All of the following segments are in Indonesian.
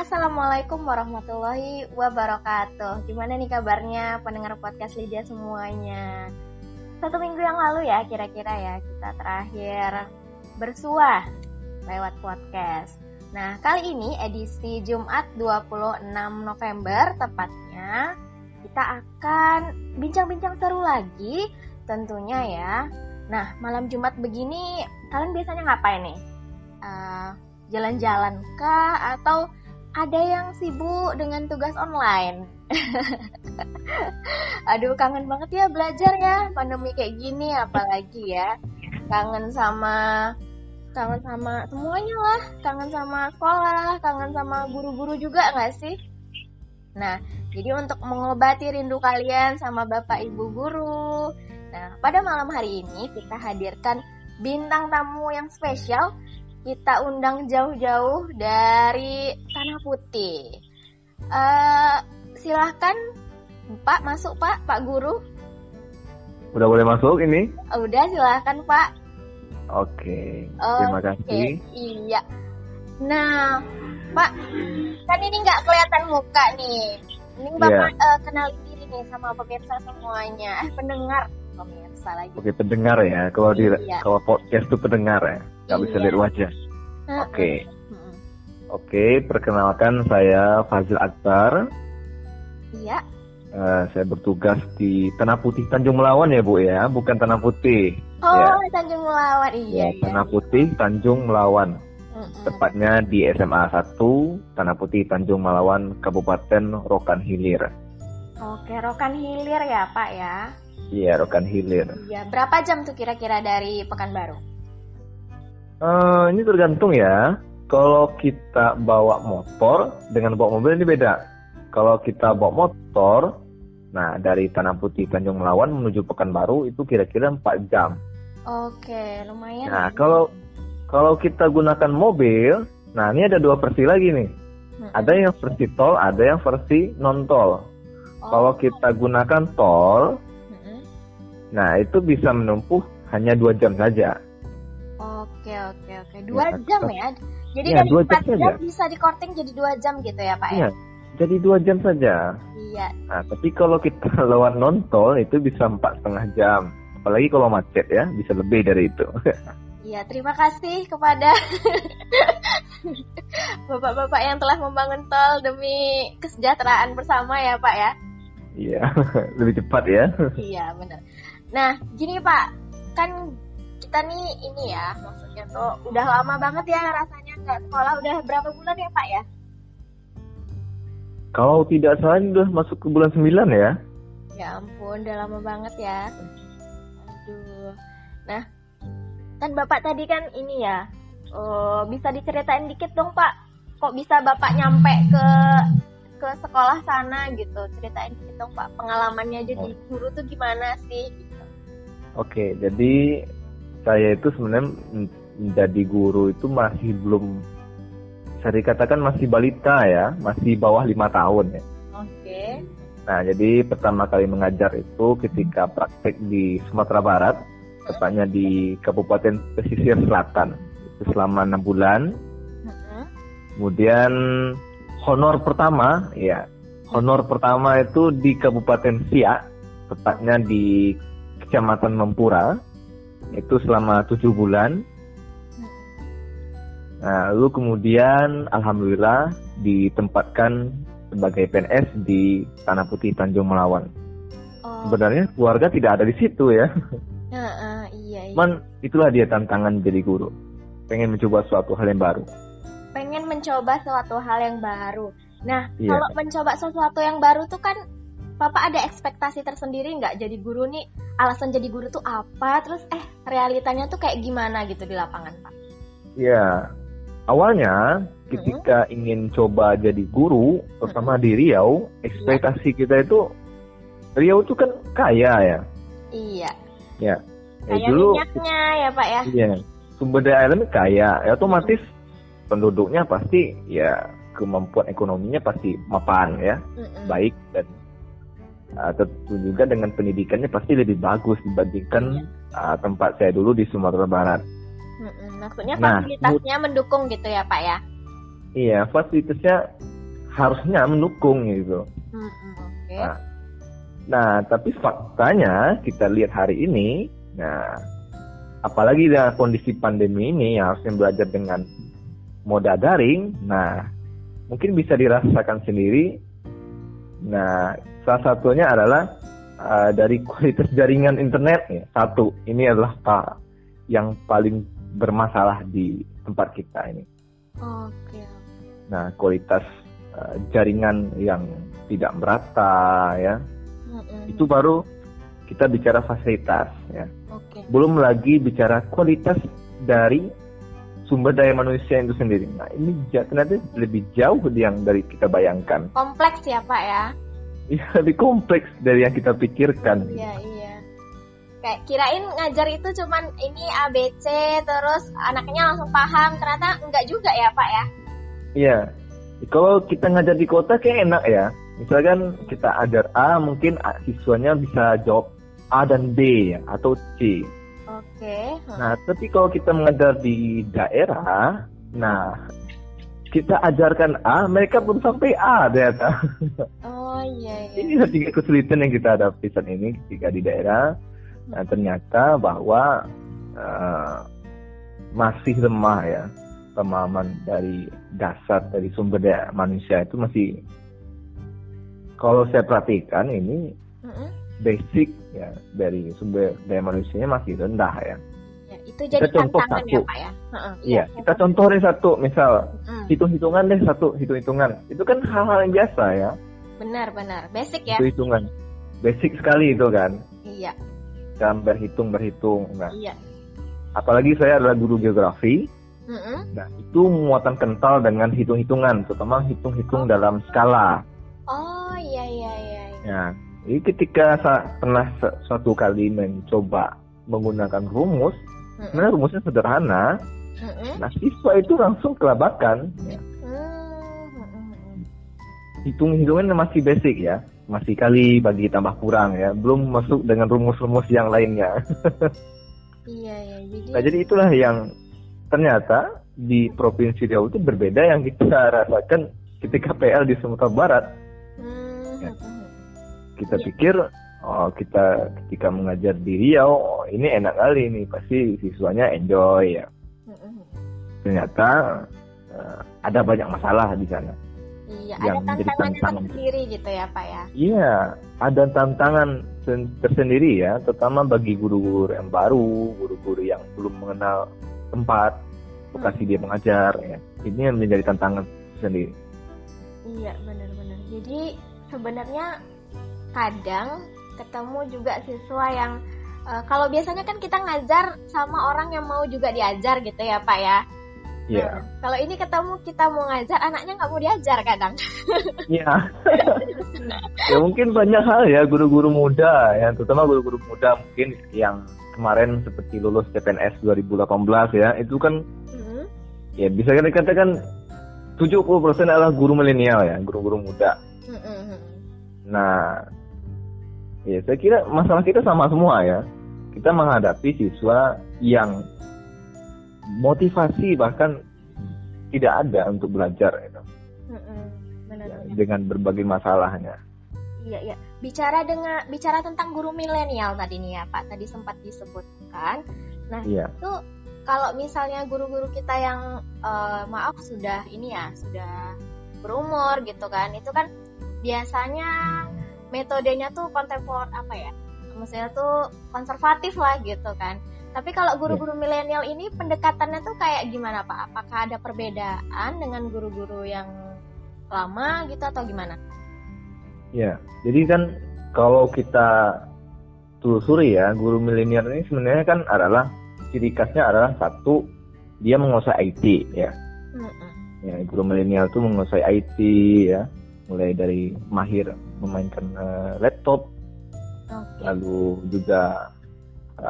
Assalamualaikum warahmatullahi wabarakatuh. Gimana nih kabarnya pendengar podcast Lydia semuanya? Satu minggu yang lalu ya kira-kira ya kita terakhir bersuah lewat podcast. Nah, kali ini edisi Jumat 26 November tepatnya kita akan bincang-bincang seru lagi tentunya ya. Nah, malam Jumat begini kalian biasanya ngapain nih? Uh, jalan-jalan kah atau ada yang sibuk dengan tugas online. Aduh, kangen banget ya belajar ya pandemi kayak gini apalagi ya. Kangen sama kangen sama semuanya lah, kangen sama sekolah, kangen sama guru-guru juga nggak sih? Nah, jadi untuk mengobati rindu kalian sama Bapak Ibu guru. Nah, pada malam hari ini kita hadirkan bintang tamu yang spesial kita undang jauh-jauh dari Tanah Putih. Uh, silahkan Pak masuk Pak, Pak Guru. Udah boleh masuk ini? Udah silahkan Pak. Oke, terima okay. kasih. Iya. Nah, Pak, kan ini nggak kelihatan muka nih. Ini Bapak yeah. Iya. uh, kenalin diri nih sama pemirsa semuanya, eh pendengar pemirsa lagi. Oke, pendengar ya. Kalau di iya. kalau podcast itu pendengar ya nggak iya. bisa lihat wajah. Oke. Okay. Oke, okay, perkenalkan saya Fazil Akbar. Iya. Uh, saya bertugas di Tanah Putih Tanjung Melawan ya Bu ya, bukan Tanah Putih. Oh, ya. Tanjung Melawan iya. Ya, Tanah Putih Tanjung Melawan. Mm-mm. Tepatnya di SMA 1 Tanah Putih Tanjung Melawan Kabupaten Rokan Hilir. Oke, Rokan Hilir ya Pak ya? Iya, Rokan Hilir. Iya, berapa jam tuh kira-kira dari Pekanbaru? Uh, ini tergantung ya. Kalau kita bawa motor dengan bawa mobil ini beda. Kalau kita bawa motor, nah dari Tanah Putih Tanjung Melawan menuju Pekanbaru itu kira-kira 4 jam. Oke, lumayan. Nah, kalau kalau kita gunakan mobil, nah ini ada dua versi lagi nih. Hmm. Ada yang versi tol, ada yang versi non tol. Oh. Kalau kita gunakan tol, hmm. nah itu bisa menempuh hanya dua jam saja. Oke oke oke dua ya, jam ya. Jadi ya, dari empat jam, jam bisa dikorting jadi dua jam gitu ya pak ya? ya? Jadi dua jam saja. Iya. Nah, tapi kalau kita lewat non tol itu bisa empat setengah jam. Apalagi kalau macet ya, bisa lebih dari itu. Iya, terima kasih kepada bapak-bapak yang telah membangun tol demi kesejahteraan bersama ya Pak ya. Iya, lebih cepat ya. iya, benar. Nah, gini Pak, kan kita nih ini ya maksudnya tuh udah lama banget ya rasanya nggak sekolah. Udah berapa bulan ya pak ya? Kalau tidak salah udah masuk ke bulan 9 ya? Ya ampun udah lama banget ya. Aduh. Nah kan bapak tadi kan ini ya uh, bisa diceritain dikit dong pak. Kok bisa bapak nyampe ke ke sekolah sana gitu? Ceritain dikit dong pak pengalamannya jadi oh. guru tuh gimana sih? Gitu. Oke, jadi saya itu sebenarnya menjadi guru itu masih belum saya dikatakan masih balita ya, masih bawah lima tahun ya. Oke. Okay. Nah, jadi pertama kali mengajar itu ketika praktek di Sumatera Barat, tepatnya di Kabupaten Pesisir Selatan. Itu selama enam bulan. Kemudian honor pertama, ya, honor pertama itu di Kabupaten Siak, tepatnya di Kecamatan Mempura itu selama tujuh bulan. Nah, lalu kemudian alhamdulillah ditempatkan sebagai PNS di Tanah Putih Tanjung Melawan. Oh. Sebenarnya keluarga tidak ada di situ ya. Uh, uh, iya, iya. Man, itulah dia tantangan jadi guru. Pengen mencoba suatu hal yang baru. Pengen mencoba suatu hal yang baru. Nah, iya. kalau mencoba sesuatu yang baru tuh kan Papa ada ekspektasi tersendiri nggak jadi guru nih? Alasan jadi guru tuh apa? Terus eh realitanya tuh kayak gimana gitu di lapangan, Pak? Iya, awalnya ketika hmm. ingin coba jadi guru, terutama hmm. di Riau, ekspektasi ya. kita itu Riau tuh kan kaya ya. Iya. Ya. ya kaya dulu, minyaknya ya Pak ya. Iya. Sumber daya alamnya kaya, ya otomatis hmm. penduduknya pasti ya kemampuan ekonominya pasti mapan ya, hmm. baik dan uh, tentu juga dengan pendidikannya pasti lebih bagus dibandingkan uh, tempat saya dulu di Sumatera Barat. Maksudnya nah, fasilitasnya nah, mendukung gitu ya Pak ya? Iya, fasilitasnya harusnya mendukung gitu. Mm-mm, Oke. Nah, nah, tapi faktanya kita lihat hari ini, nah, apalagi dengan kondisi pandemi ini yang harusnya belajar dengan moda daring, nah, mungkin bisa dirasakan sendiri. Nah, salah satunya adalah uh, dari kualitas jaringan internet ya. Satu, ini adalah pak yang paling bermasalah di tempat kita ini. Oke. Nah, kualitas uh, jaringan yang tidak merata ya. Mm-mm. Itu baru kita bicara fasilitas ya. Oke. Belum lagi bicara kualitas dari sumber daya manusia itu sendiri. Nah, ini ternyata lebih jauh yang dari kita bayangkan. Kompleks ya Pak ya? Ya, lebih kompleks dari yang kita pikirkan. Iya iya. Kayak kirain ngajar itu cuman ini ABC terus anaknya langsung paham. Ternyata enggak juga ya Pak ya? Iya. Kalau kita ngajar di kota kayak enak ya. Misalkan kita ajar A, mungkin siswanya bisa jawab A dan B ya, atau C. Oke. Nah, tapi kalau kita mengajar di daerah, nah kita ajarkan A, mereka belum sampai A ternyata. Oh iya iya. ini tiga kesulitan yang kita hadapi saat ini ketika di daerah. Nah, ternyata bahwa eh, masih lemah ya pemahaman dari dasar dari sumber daya manusia itu masih kalau saya perhatikan ini Mm-mm. basic ya dari sumber daya manusianya masih rendah ya. Ya, itu jadi Kita contoh tantangan ya satu. Pak ya? Iya, kita contoh deh satu, misal Mm, hitung-hitungan deh satu, hitung-hitungan. Itu kan hal-hal yang biasa ya, Benar benar. Basic ya? hitung-hitungan. Basic sekali itu kan, Iya dalam berhitung berhitung. Nah, iya. apalagi saya adalah guru geografi. Mm-mm. Nah, itu muatan kental dengan hitung-hitungan, terutama hitung-hitung dalam skala. Oh iya iya iya. iya. Ya, jadi ketika saya pernah suatu kali mencoba menggunakan rumus, Mm-mm. sebenarnya rumusnya sederhana. Mm-mm. Nah, siswa itu langsung kelabakan. Ya. Mm-mm. Hitung-hitungannya masih basic ya, masih kali bagi tambah kurang ya, belum masuk dengan rumus-rumus yang lainnya. Iya iya. Jadi. Nah, jadi itulah yang ternyata di Provinsi Riau itu berbeda yang kita rasakan ketika PL di Sumatera Barat. Mm, Ya. Kita Iya. pikir oh kita ketika mengajar di Riau oh, ini enak kali nih pasti siswanya enjoy ya. Ternyata eh, ada banyak masalah di sana. Iya. Yang Ada menjadi tantangan. tersendiri gitu ya Pak ya? Iya, ada tantangan sen- tersendiri ya, terutama bagi guru-guru yang baru, guru-guru yang belum mengenal tempat lokasi dia mengajar ya. Ini yang menjadi tantangan sendiri. Iya benar-benar. Jadi sebenarnya kadang ketemu juga siswa yang eh, kalau biasanya kan kita ngajar sama orang yang mau juga diajar gitu ya Pak ya. Iya. Nah, kalau ini ketemu kita mau ngajar anaknya nggak mau diajar kadang. Iya. ya mungkin banyak hal ya guru-guru muda ya, terutama guru-guru muda mungkin yang kemarin seperti lulus CPNS 2018 ya, itu kan Hmm. ya bisa kita katakan 70% adalah guru milenial ya, guru-guru muda. Hmm, hmm, hmm. Nah, ya saya kira masalah kita sama semua ya. Kita menghadapi siswa yang motivasi bahkan tidak ada untuk belajar. Benar. ya, benar. dengan berbagai masalahnya. Iya, iya. Bicara dengan bicara tentang guru milenial tadi nih ya, Pak. Tadi sempat disebutkan. Nah, Iya. itu kalau misalnya guru-guru kita yang eh, maaf sudah ini ya, sudah berumur gitu kan. Itu kan biasanya metodenya tuh kontempor apa ya? Maksudnya tuh konservatif lah gitu kan. Tapi kalau guru-guru milenial ini pendekatannya tuh kayak gimana, Pak? Apakah ada perbedaan dengan guru-guru yang lama gitu atau gimana? Ya, jadi kan kalau kita telusuri ya, guru milenial ini sebenarnya kan adalah ciri khasnya adalah satu dia menguasai IT ya. Mm-mm. Ya, guru milenial itu menguasai IT ya, mulai dari mahir memainkan eh, laptop, Oke. lalu juga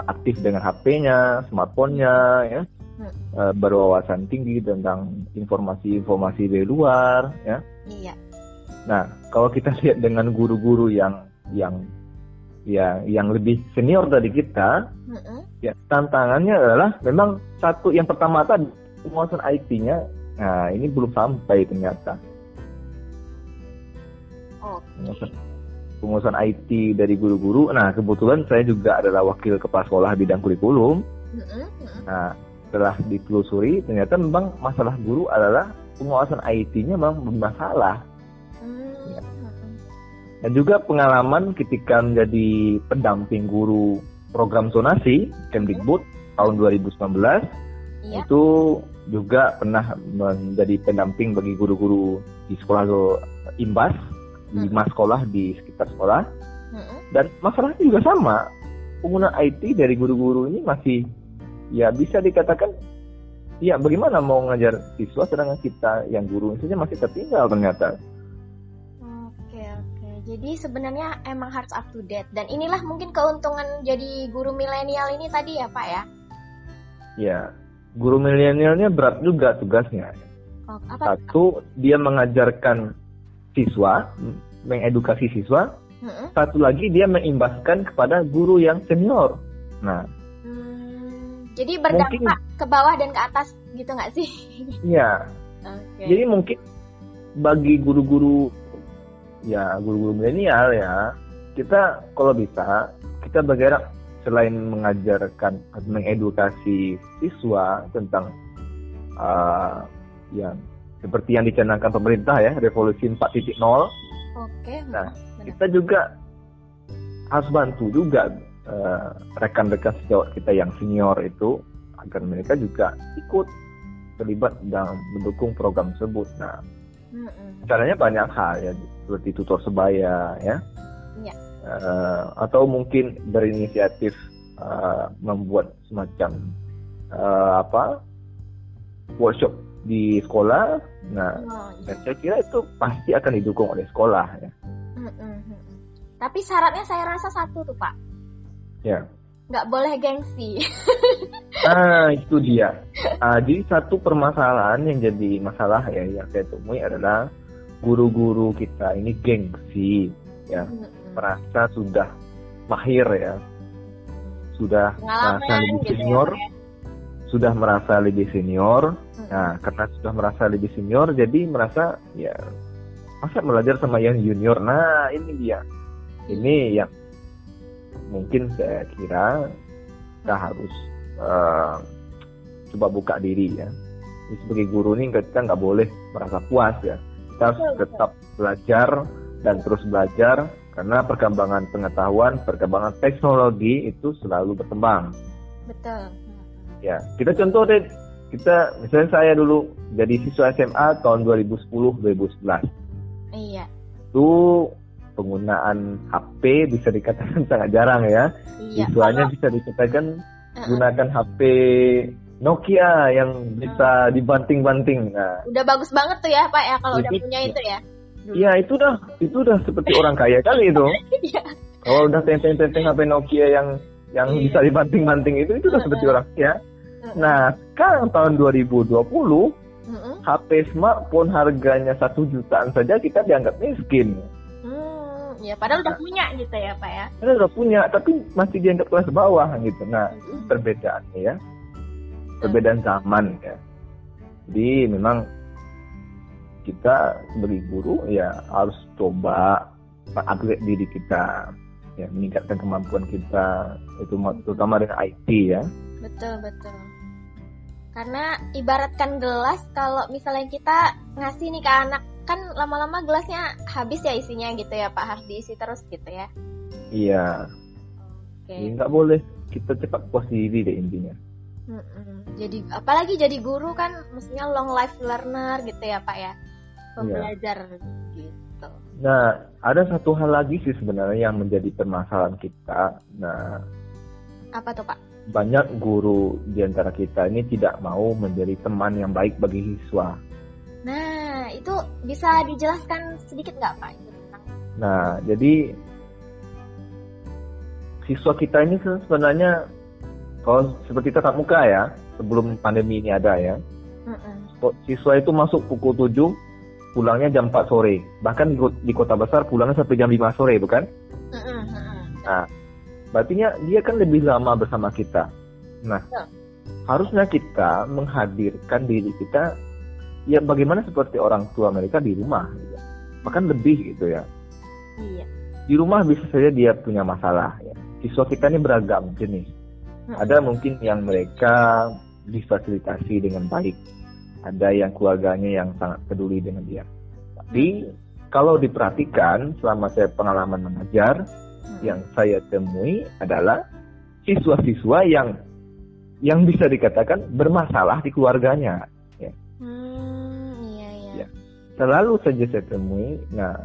aktif dengan HP-nya, smartphone-nya ya. Hmm. Eh, berwawasan tinggi tentang informasi-informasi dari luar ya. Iya. Nah, kalau kita lihat dengan guru-guru yang yang ya yang lebih senior dari kita, Mm-mm. ya tantangannya adalah memang satu yang pertama tadi penguasaan IT-nya, nah ini belum sampai ternyata. pengurusan pengurusan IT dari guru-guru. Nah, kebetulan saya juga adalah wakil kepala sekolah bidang kurikulum. Nah, setelah ditelusuri, ternyata memang masalah guru adalah penguasaan IT-nya memang bermasalah. Ya. Dan juga pengalaman ketika menjadi pendamping guru program zonasi Kemdikbud tahun 2019 ya. itu juga pernah menjadi pendamping bagi guru-guru di sekolah Imbas lima hmm. sekolah di sekitar sekolah. Hmm. dan masalahnya juga sama. Pengguna IT dari guru-guru ini masih ya bisa dikatakan ya bagaimana mau ngajar siswa sedangkan kita yang guru saja masih tertinggal ternyata? Oke oke. Jadi sebenarnya emang harus up to date. Dan inilah mungkin keuntungan jadi guru milenial ini tadi ya pak ya? Ya guru milenialnya berat juga tugasnya. Oh, apa? Satu dia mengajarkan siswa, mengedukasi siswa. Hmm. Satu lagi dia mengimbaskan kepada guru yang senior. Nah, hmm, jadi berdampak mungkin, ke bawah dan ke atas gitu nggak sih? Iya. Okay. Jadi mungkin bagi guru-guru ya guru-guru milenial ya kita kalau bisa kita bergerak selain mengajarkan mengedukasi siswa tentang uh, yang seperti yang dicanangkan pemerintah ya revolusi 4.0 oke nah kita juga harus bantu juga uh, rekan-rekan sejawat kita yang senior itu agar mereka juga ikut terlibat dalam mendukung program tersebut nah mm-hmm. caranya banyak hal ya seperti tutor sebaya ya yeah. uh, atau mungkin berinisiatif uh, membuat semacam uh, apa workshop di sekolah. Nah, oh, iya. saya kira itu pasti akan didukung oleh sekolah ya. Mm -hmm. Tapi syaratnya saya rasa satu tuh pak. Ya. Nggak boleh gengsi. ah itu dia. Ah, jadi satu permasalahan yang jadi masalah ya yang saya temui adalah guru-guru kita ini gengsi ya mm -hmm. merasa sudah mahir ya sudah Pengalaman merasa lebih gitu ya, senior ya, sudah merasa lebih senior Nah, karena sudah merasa lebih senior, jadi merasa ya masa belajar sama yang junior. Nah, ini dia. Ini yang mungkin saya kira kita harus uh, coba buka diri ya. Sebagai guru nih kita nggak boleh merasa puas ya. Kita harus tetap belajar dan terus belajar karena perkembangan pengetahuan, perkembangan teknologi itu selalu berkembang. Betul. Ya, kita contoh deh kita misalnya saya dulu jadi siswa SMA tahun 2010 2011 iya itu penggunaan HP bisa dikatakan sangat jarang ya iya. siswanya Kalau... bisa dikatakan uh-uh. gunakan HP Nokia yang bisa dibanting-banting nah udah bagus banget tuh ya Pak ya kalau udah punya itu ya Iya itu dah itu udah seperti orang kaya kali itu. Iya. Kalau udah tenteng-tenteng HP Nokia yang yang iya. bisa dibanting-banting itu itu udah seperti orang kaya. Nah, sekarang tahun 2020, mm-hmm. HP smartphone harganya satu jutaan saja kita dianggap miskin. Hmm, ya padahal udah punya gitu ya Pak ya. Padahal udah punya, tapi masih dianggap kelas bawah gitu. Nah, mm-hmm. perbedaannya ya. Perbedaan zaman ya. Jadi memang kita sebagai guru ya harus coba upgrade diri kita ya meningkatkan kemampuan kita itu terutama dengan IT ya betul betul karena ibaratkan gelas kalau misalnya kita ngasih nih ke anak kan lama-lama gelasnya habis ya isinya gitu ya Pak harus diisi terus gitu ya. Iya. Oke. Okay. Nggak boleh kita cepat puas diri deh intinya. Mm-mm. Jadi apalagi jadi guru kan mestinya long life learner gitu ya Pak ya. Pembelajar gitu. Nah, ada satu hal lagi sih sebenarnya yang menjadi permasalahan kita. Nah, apa tuh Pak? Banyak guru di antara kita ini tidak mau menjadi teman yang baik bagi siswa. Nah, itu bisa dijelaskan sedikit nggak Pak? Nah, jadi siswa kita ini sebenarnya kalau seperti tatap muka ya, sebelum pandemi ini ada ya, mm-mm. siswa itu masuk pukul 7, pulangnya jam 4 sore. Bahkan di, kota besar pulangnya sampai jam 5 sore, bukan? Mm-mm. Nah, berarti dia kan lebih lama bersama kita. Nah, ya. harusnya kita menghadirkan diri kita ya bagaimana seperti orang tua mereka di rumah, gitu. bahkan lebih gitu ya. Iya. Di rumah bisa saja dia punya masalah. Ya. Siswa kita ini beragam jenis. Mm-mm. Ada mungkin yang mereka difasilitasi dengan baik. Ada yang keluarganya yang sangat peduli dengan dia. Tapi kalau diperhatikan selama saya pengalaman mengajar, Mm-mm. yang saya temui adalah siswa-siswa yang yang bisa dikatakan bermasalah di keluarganya. Hmm, iya iya. Ya. Selalu saja saya temui. Nah,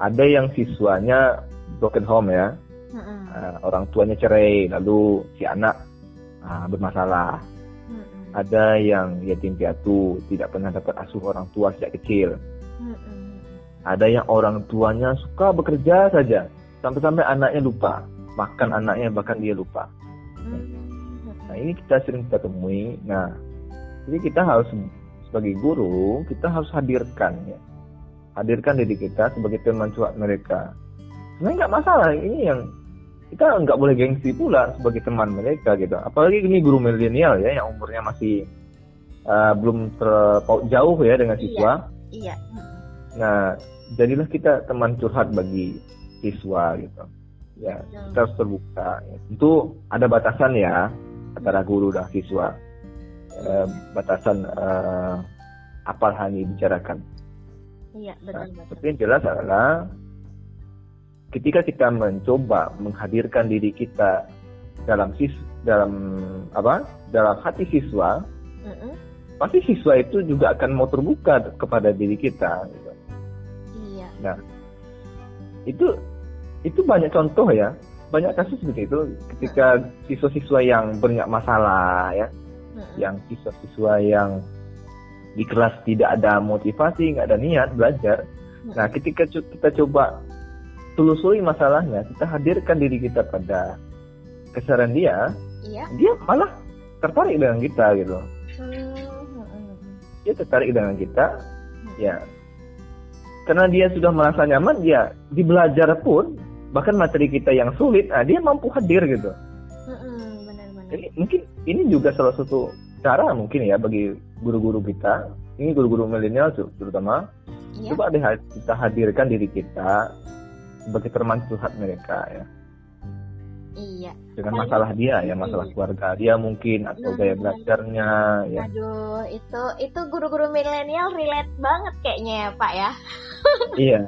ada yang siswanya broken home ya. Uh, orang tuanya cerai, lalu si anak uh, bermasalah. Mm-mm. Ada yang yatim piatu, tidak pernah dapat asuh orang tua sejak kecil. Mm-mm. Ada yang orang tuanya suka bekerja saja, sampai-sampai anaknya lupa makan anaknya bahkan dia lupa. Mm-mm. Nah ini kita sering kita temui. Nah jadi kita harus sebagai guru kita harus hadirkan ya, hadirkan diri kita sebagai teman curhat mereka. Sebenarnya nggak masalah ini yang kita nggak boleh gengsi pula sebagai teman mereka gitu. Apalagi ini guru milenial ya yang umurnya masih uh, belum terpaut jauh ya dengan siswa. Iya. Mm-mm. Nah, jadilah kita teman curhat bagi siswa gitu. Ya, kita harus terbuka. Ya. Tentu ada batasan ya antara guru dan siswa. Eh, batasan eh, apa hal yang dibicarakan. Iya, Nah, betul betul. tapi yang jelas adalah ketika kita mencoba menghadirkan diri kita dalam sis dalam apa dalam hati siswa Mm-mm. pasti siswa itu juga akan mau terbuka kepada diri kita gitu. Iya. Nah, itu itu banyak contoh ya, banyak kasus begitu ketika siswa-siswa yang banyak masalah ya, Mm-mm. yang siswa-siswa yang di kelas tidak ada motivasi, nggak ada niat belajar. Nah, ketika kita coba telusuri masalahnya, kita hadirkan diri kita pada kesaran dia, Iya. dia malah tertarik dengan kita gitu. Hmm. Dia tertarik dengan kita, ya karena dia sudah merasa nyaman dia di belajar pun bahkan materi kita yang sulit ah, dia mampu hadir gitu Mm-mm, Benar-benar. jadi mungkin ini juga salah satu cara mungkin ya bagi guru-guru kita ini guru-guru milenial ter- terutama Iya. coba deh kita hadirkan diri kita sebagai teman curhat mereka ya Iya. dengan Apalagi- masalah dia ya masalah Iya. keluarga dia mungkin atau Nah, gaya belajarnya ya Aduh, itu itu guru-guru milenial relate banget kayaknya ya, Pak ya. iya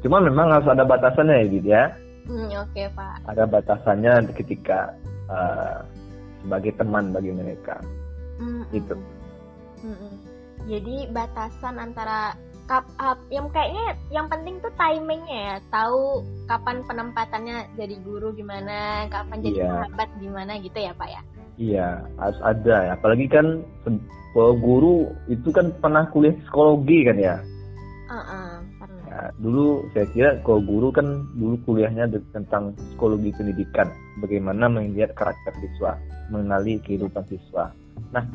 cuma memang harus ada batasannya ya Did, ya Hmm, oke, Pak. ada batasannya ketika uh, sebagai teman bagi mereka Mm-mm. Gitu. Mm-mm. Jadi batasan antara kap, ap- yang kayaknya yang penting tuh timingnya ya, tahu kapan penempatannya jadi guru gimana, kapan jadi Iya. sahabat gimana gitu ya, Pak ya. iya harus ada ya apalagi kan guru itu kan pernah kuliah psikologi kan ya Heeh, pernah. Ya, dulu saya kira kalau guru kan dulu kuliahnya tentang psikologi pendidikan, bagaimana melihat karakter siswa, mengenali kehidupan siswa. Nah,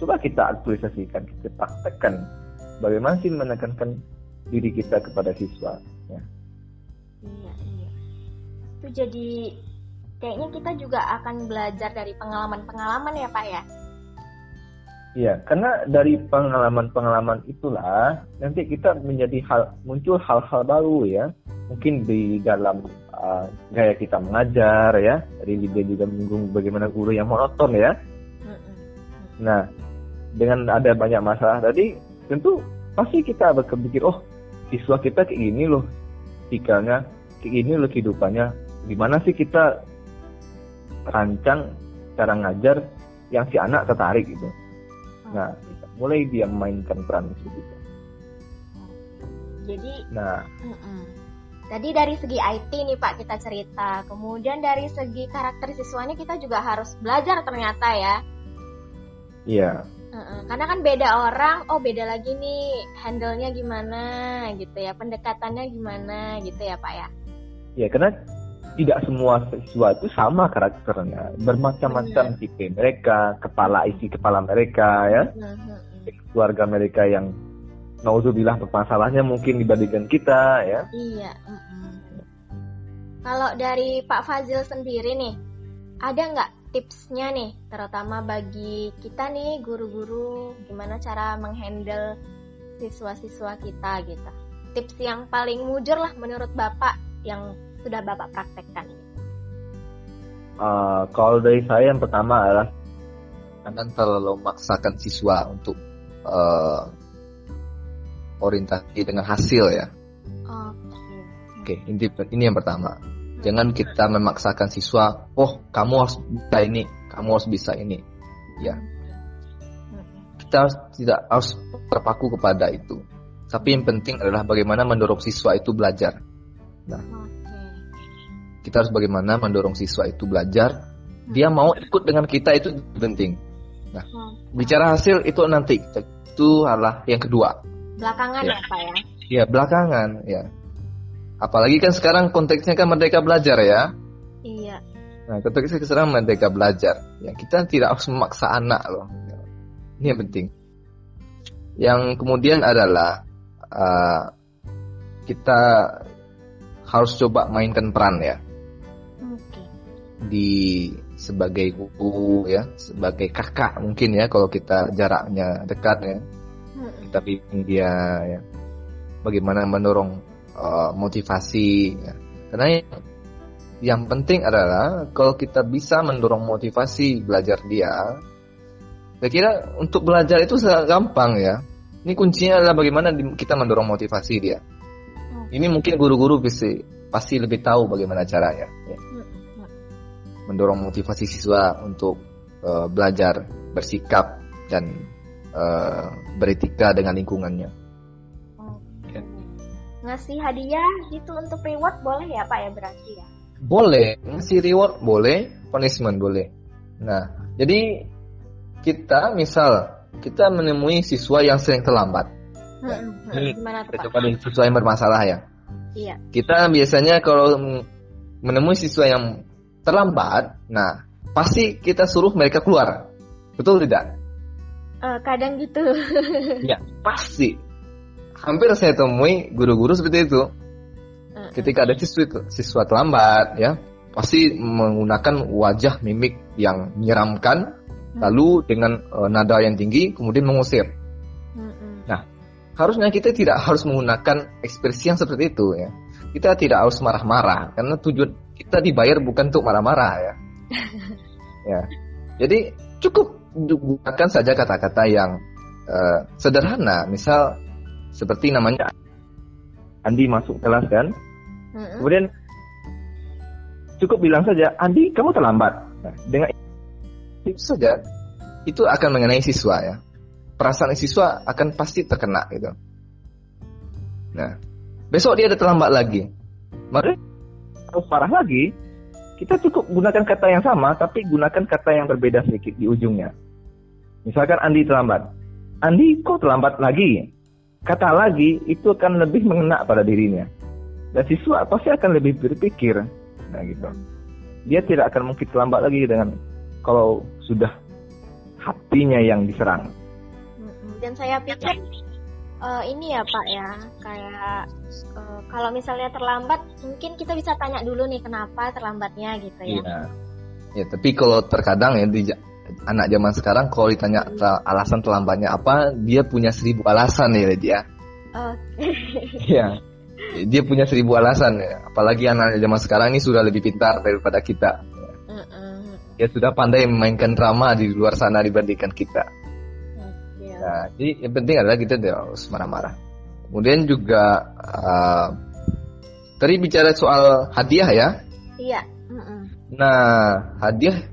coba kita aktualisasikan, kita praktekkan bagaimana sih menekankan diri kita kepada siswa. Ya. Iya, iya. Itu jadi kayaknya kita juga akan belajar dari pengalaman-pengalaman ya, Pak ya. Iya, karena dari pengalaman-pengalaman itulah nanti kita menjadi hal muncul hal-hal baru ya. Mungkin di dalam uh, gaya kita mengajar ya. Dari Lydia juga menyinggung bagaimana guru yang monoton ya. Nah, dengan ada banyak masalah tadi, tentu pasti kita berpikir, oh, siswa kita kayak gini loh, tikalnya, kayak gini loh kehidupannya. Gimana sih kita rancang cara ngajar yang si anak tertarik gitu. Nah, mulai dia mainkan peran di situ. Jadi Nah, Mm-mm. Tadi dari segi IT nih Pak kita cerita, kemudian dari segi karakter siswanya kita juga harus belajar ternyata ya. iya, Karena kan beda orang, oh beda lagi nih handle-nya gimana gitu ya, pendekatannya gimana gitu ya Pak ya. ya karena tidak semua siswa itu sama karakternya, bermacam-macam tipe mereka, kepala isi kepala mereka ya. Mhm. keluarga mereka yang nauzubillah bermasalahnya mungkin dibandingkan kita ya. Iya. mm-mm. Kalau dari Pak Fazil sendiri nih, ada nggak tipsnya nih, terutama bagi kita nih guru-guru, gimana cara menghandle siswa-siswa kita gitu? tips yang paling mujur lah menurut Bapak yang sudah Bapak praktekkan? Uh, kalau dari saya yang pertama adalah jangan terlalu memaksakan siswa untuk uh, orientasi dengan hasil ya. Oke, okay. ini ini yang pertama. Jangan kita memaksakan siswa, oh kamu harus bisa ini, kamu harus bisa ini, ya. Kita tidak harus terpaku kepada itu. Tapi yang penting adalah bagaimana mendorong siswa itu belajar. Nah, kita harus bagaimana mendorong siswa itu belajar. Dia mau ikut dengan kita itu penting. Nah, bicara hasil itu nanti itu adalah yang kedua. Belakangan ya, ya Pak ya? Iya belakangan ya. Apalagi kan sekarang konteksnya kan merdeka belajar ya. Iya. Nah konteksnya sekarang merdeka belajar. Ya kita tidak harus memaksa anak loh. Ini yang penting. Yang kemudian adalah uh, kita harus coba mainkan peran ya. Okay. Di sebagai guru ya, sebagai kakak mungkin ya kalau kita jaraknya dekat ya kita bimbing dia ya bagaimana mendorong uh, motivasi ya. karena yang penting adalah kalau kita bisa mendorong motivasi belajar dia saya kira untuk belajar itu sangat gampang ya ini kuncinya adalah bagaimana kita mendorong motivasi dia ini mungkin guru-guru bisa pasti lebih tahu bagaimana caranya ya. mendorong motivasi siswa untuk uh, belajar bersikap dan uh, beretika dengan lingkungannya. Ngasih hadiah gitu untuk reward boleh ya Pak ya berarti ya? Boleh, ngasih reward boleh, punishment boleh. Nah, jadi kita misal kita menemui siswa yang sering terlambat. Hmm, ini gimana tuh, Pak? siswa yang bermasalah ya. Iya. Kita biasanya kalau menemui siswa yang terlambat, nah pasti kita suruh mereka keluar. Betul tidak? Uh, kadang gitu. ya, pasti. Hampir saya temui guru-guru seperti itu. Ketika ada siswa siswa terlambat, ya, pasti menggunakan wajah mimik yang menyeramkan, uh, lalu dengan uh, nada yang tinggi, kemudian mengusir. Nah, harusnya kita tidak harus menggunakan ekspresi yang seperti itu, ya. Kita tidak harus marah-marah, karena tujuan kita dibayar bukan untuk marah-marah, ya. ya. Jadi cukup gunakan saja kata-kata yang uh, sederhana, misal seperti namanya Andi masuk kelas kan, mm-hmm. kemudian cukup bilang saja Andi kamu terlambat. Nah, dengan itu saja itu akan mengenai siswa ya, perasaan siswa akan pasti terkena gitu. Nah, besok dia ada terlambat lagi, maka harus parah lagi. Kita cukup gunakan kata yang sama, tapi gunakan kata yang berbeda sedikit di ujungnya. Misalkan Andi terlambat. Andi kok terlambat lagi? Kata lagi itu akan lebih mengena pada dirinya. Dan siswa pasti akan lebih berpikir. Nah gitu. Dia tidak akan mungkin terlambat lagi dengan kalau sudah hatinya yang diserang. Dan saya pikir uh, ini ya Pak ya, kayak uh, kalau misalnya terlambat, mungkin kita bisa tanya dulu nih kenapa terlambatnya gitu ya. Iya. Ya, tapi kalau terkadang ya di anak zaman sekarang kalau ditanya alasan terlambatnya apa, dia punya seribu alasan ya dia. Oke. Iya. Dia punya seribu alasan ya. Apalagi anak zaman sekarang ini sudah lebih pintar daripada kita. Dia sudah pandai memainkan drama di luar sana dibandingkan kita. Nah, jadi yang penting adalah kita tidak harus marah-marah. Kemudian juga uh, tadi bicara soal hadiah ya. Iya. Nah, hadiah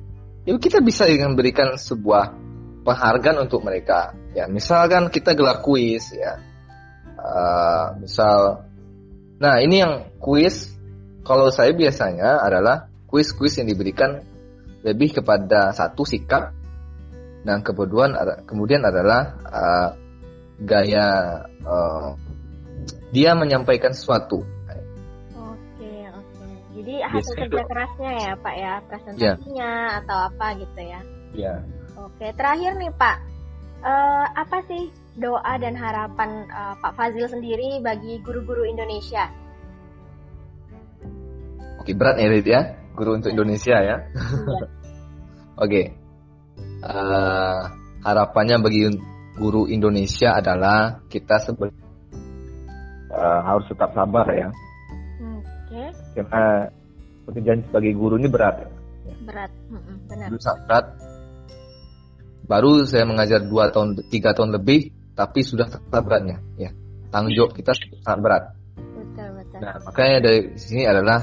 ya kita bisa memberikan sebuah penghargaan untuk mereka. Ya, misalkan kita gelar kuis ya. Uh, misal Nah, ini yang kuis kalau saya biasanya adalah kuis-kuis yang diberikan lebih kepada satu sikap dan kemudian kemudian adalah uh, gaya uh, dia menyampaikan sesuatu jadi hasil kerja kerasnya ya Pak ya, presentasinya yeah. atau apa gitu ya. Iya. Yeah. Oke, terakhir nih Pak, uh, apa sih doa dan harapan uh, Pak Fazil sendiri bagi guru-guru Indonesia? Oke, berat ya Rit ya, guru untuk Indonesia ya. Iya. Oke, uh, harapannya bagi guru Indonesia adalah kita sebagai uh, harus tetap sabar ya. Karena pekerjaan sebagai guru ini berat. Ya. Berat, mm benar. Sangat berat. Baru saya mengajar dua tahun, tiga tahun lebih, tapi sudah tetap beratnya. Ya, tanggung jawab kita sangat berat. Betul, betul. Nah, makanya dari sini adalah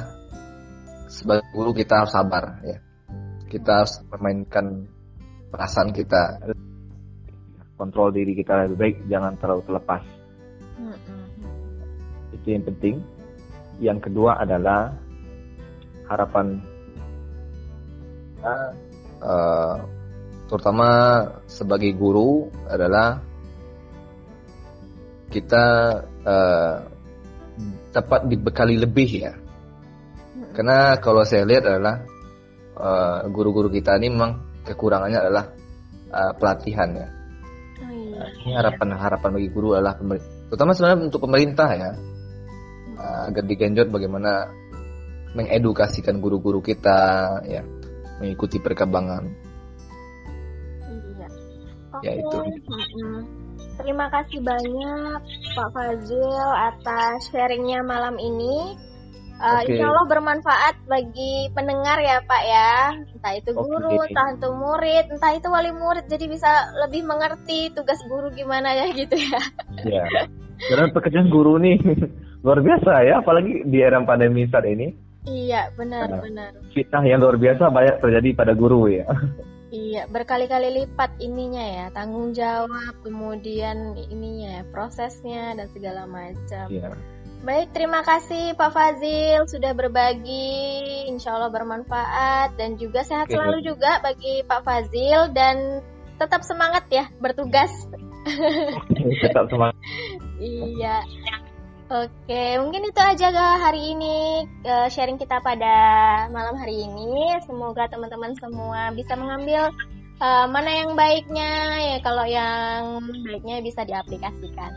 sebagai guru kita harus sabar, ya. Kita harus memainkan perasaan kita, kontrol diri kita lebih baik, jangan terlalu terlepas. Mm-hmm. Itu yang penting. Yang kedua adalah harapan uh, uh, terutama sebagai guru adalah kita uh, dapat dibekali lebih ya. Karena kalau saya lihat adalah guru-guru uh, kita ini memang kekurangannya adalah uh, pelatihan ya. Oh, iya. Ini harapan harapan bagi guru adalah terutama sebenarnya untuk pemerintah ya uh, agar digenjot bagaimana mengedukasikan guru-guru kita ya mengikuti perkembangan. Iya. Okay. Ya itu. Terima kasih banyak Pak Fazil atas sharingnya malam ini. Uh, okay. Insya Allah bermanfaat bagi pendengar ya Pak ya. Entah itu guru, okay. entah itu murid, entah itu wali murid. Jadi bisa lebih mengerti tugas guru gimana ya gitu ya. Iya. Karena pekerjaan guru nih luar biasa ya, apalagi di era pandemi saat ini. Iya, benar, nah, benar. Fitnah yang luar biasa banyak terjadi pada guru ya. Iya, berkali-kali lipat ininya ya, tanggung jawab, kemudian ininya ya, prosesnya dan segala macam. Iya. Baik, terima kasih Pak Fazil sudah berbagi, insya Allah bermanfaat dan juga sehat selalu juga bagi Pak Fazil dan tetap semangat ya bertugas. tetap semangat. iya. Oke, mungkin itu aja hari ini sharing kita pada malam hari ini. Semoga teman-teman semua bisa mengambil uh, mana yang baiknya ya kalau yang baiknya bisa diaplikasikan.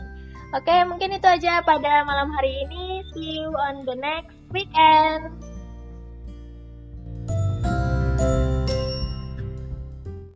Oke, mungkin itu aja pada malam hari ini. See you on the next weekend.